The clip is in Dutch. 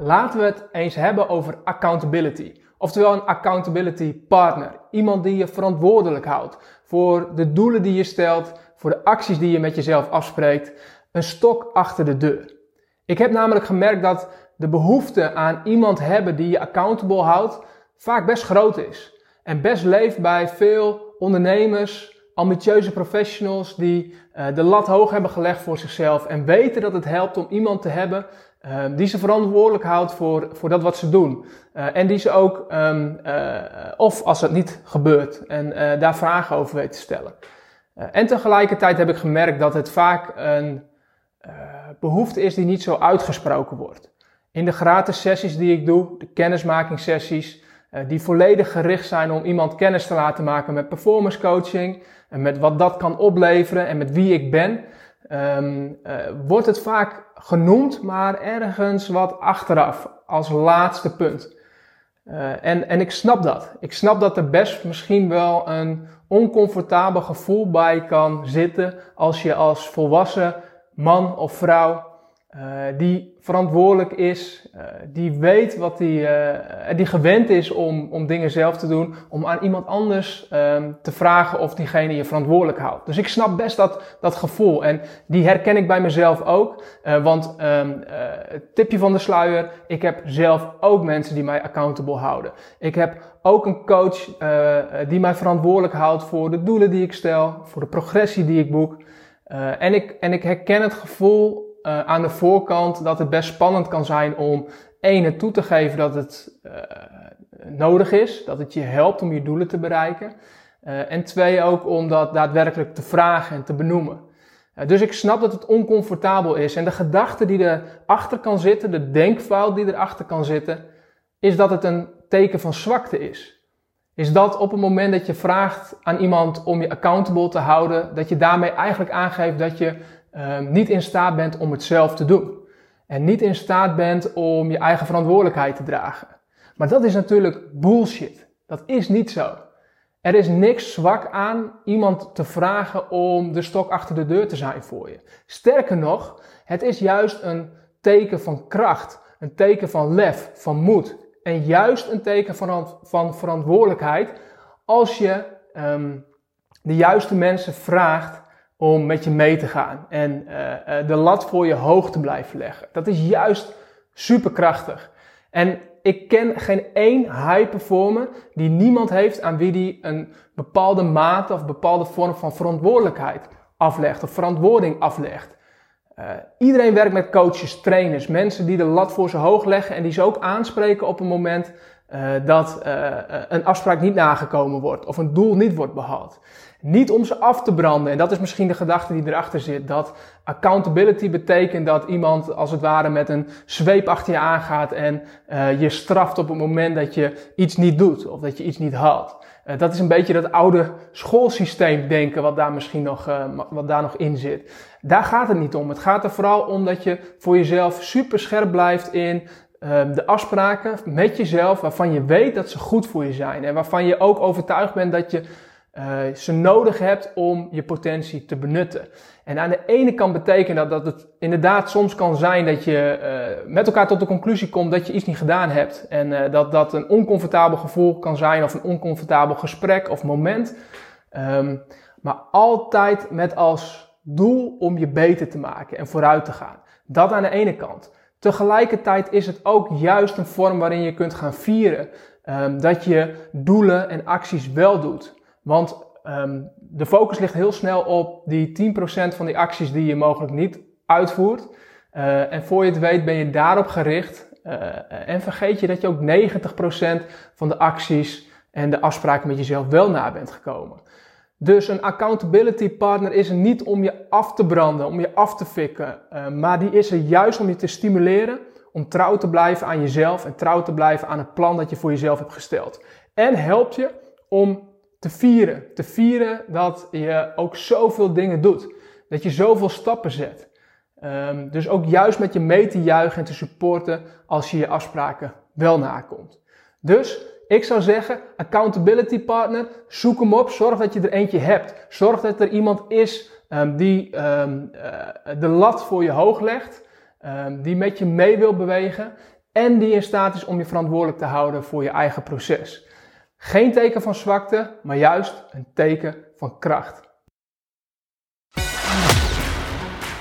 laten we het eens hebben over accountability. Oftewel een accountability partner. Iemand die je verantwoordelijk houdt voor de doelen die je stelt, voor de acties die je met jezelf afspreekt. Een stok achter de deur. Ik heb namelijk gemerkt dat de behoefte aan iemand hebben die je accountable houdt vaak best groot is. En best leeft bij veel ondernemers, ambitieuze professionals die uh, de lat hoog hebben gelegd voor zichzelf en weten dat het helpt om iemand te hebben uh, die ze verantwoordelijk houdt voor, voor dat wat ze doen. Uh, en die ze ook, um, of als het niet gebeurt, en daar vragen over weet te stellen. en tegelijkertijd heb ik gemerkt dat het vaak een behoefte is die niet zo uitgesproken wordt. In de gratis sessies die ik doe, de kennismakingssessies, die volledig gericht zijn om iemand kennis te laten maken met performance coaching en met wat dat kan opleveren en met wie ik ben, um, uh, wordt het vaak genoemd, maar ergens wat achteraf, als laatste punt. Uh, en, en ik snap dat. Ik snap dat er best misschien wel een oncomfortabel gevoel bij kan zitten als je als volwassen man of vrouw uh, die verantwoordelijk is, uh, die weet wat die, uh, die gewend is om, om dingen zelf te doen, om aan iemand anders um, te vragen of diegene je verantwoordelijk houdt. Dus ik snap best dat, dat gevoel en die herken ik bij mezelf ook. want um, tipje van de sluier, ik heb zelf ook mensen die mij accountable houden. Ik heb ook een coach die mij verantwoordelijk houdt voor de doelen die ik stel, voor de progressie die ik boek. en, ik, en ik herken het gevoel uh, aan de voorkant dat het best spannend kan zijn om één toe te geven dat het uh, nodig is, dat het je helpt om je doelen te bereiken. Uh, en twee ook om dat daadwerkelijk te vragen en te benoemen. dus ik snap dat het oncomfortabel is. En de gedachte die erachter kan zitten, de denkfout die erachter kan zitten, is dat het een teken van zwakte is. Is dat op het moment dat je vraagt aan iemand om je accountable te houden, dat je daarmee eigenlijk aangeeft dat je um, niet in staat bent om het zelf te doen. En niet in staat bent om je eigen verantwoordelijkheid te dragen. Maar dat is natuurlijk bullshit. Dat is niet zo. Er is niks zwak aan iemand te vragen om de stok achter de deur te zijn voor je. Sterker nog, het is juist een teken van kracht, een teken van lef, van moed. En juist een teken van, van verantwoordelijkheid als je um, de juiste mensen vraagt om met je mee te gaan en uh, de lat voor je hoog te blijven leggen. Dat is juist superkrachtig. En ik ken geen één high performer die niemand heeft aan wie die een bepaalde mate of bepaalde vorm van verantwoordelijkheid aflegt of verantwoording aflegt. Uh, iedereen werkt met coaches, trainers, mensen die de lat voor ze hoog leggen en die ze ook aanspreken op een moment uh, dat uh, een afspraak niet nagekomen wordt of een doel niet wordt behaald. Niet om ze af te branden. En dat is misschien de gedachte die erachter zit. Dat accountability betekent dat iemand als het ware met een zweep achter je aangaat en uh, je straft op het moment dat je iets niet doet of dat je iets niet haalt. Dat is een beetje dat oude schoolsysteem denken wat daar misschien nog, wat daar nog in zit. Daar gaat het niet om. Het gaat er vooral om dat je voor jezelf super scherp blijft in de afspraken met jezelf waarvan je weet dat ze goed voor je zijn. En waarvan je ook overtuigd bent dat je uh, ze nodig hebt om je potentie te benutten. En aan de ene kant betekent dat dat het inderdaad soms kan zijn dat je uh, met elkaar tot de conclusie komt dat je iets niet gedaan hebt. En uh, dat dat een oncomfortabel gevoel kan zijn of een oncomfortabel gesprek of moment. Um, maar altijd met als doel om je beter te maken en vooruit te gaan. Dat aan de ene kant. Tegelijkertijd is het ook juist een vorm waarin je kunt gaan vieren um, dat je doelen en acties wel doet. Want um, de focus ligt heel snel op die 10% van die acties die je mogelijk niet uitvoert. Uh, en voor je het weet ben je daarop gericht. Uh, en vergeet je dat je ook 90% van de acties en de afspraken met jezelf wel na bent gekomen. Dus een accountability partner is er niet om je af te branden, om je af te fikken. Uh, maar die is er juist om je te stimuleren om trouw te blijven aan jezelf en trouw te blijven aan het plan dat je voor jezelf hebt gesteld. En helpt je om te vieren. Te vieren dat je ook zoveel dingen doet. Dat je zoveel stappen zet. Um, dus ook juist met je mee te juichen en te supporten als je je afspraken wel nakomt. Dus ik zou zeggen, accountability partner, zoek hem op. Zorg dat je er eentje hebt. Zorg dat er iemand is um, die um, uh, de lat voor je hoog legt. die met je mee wil bewegen. En die in staat is om je verantwoordelijk te houden voor je eigen proces. Geen teken van zwakte, maar juist een teken van kracht.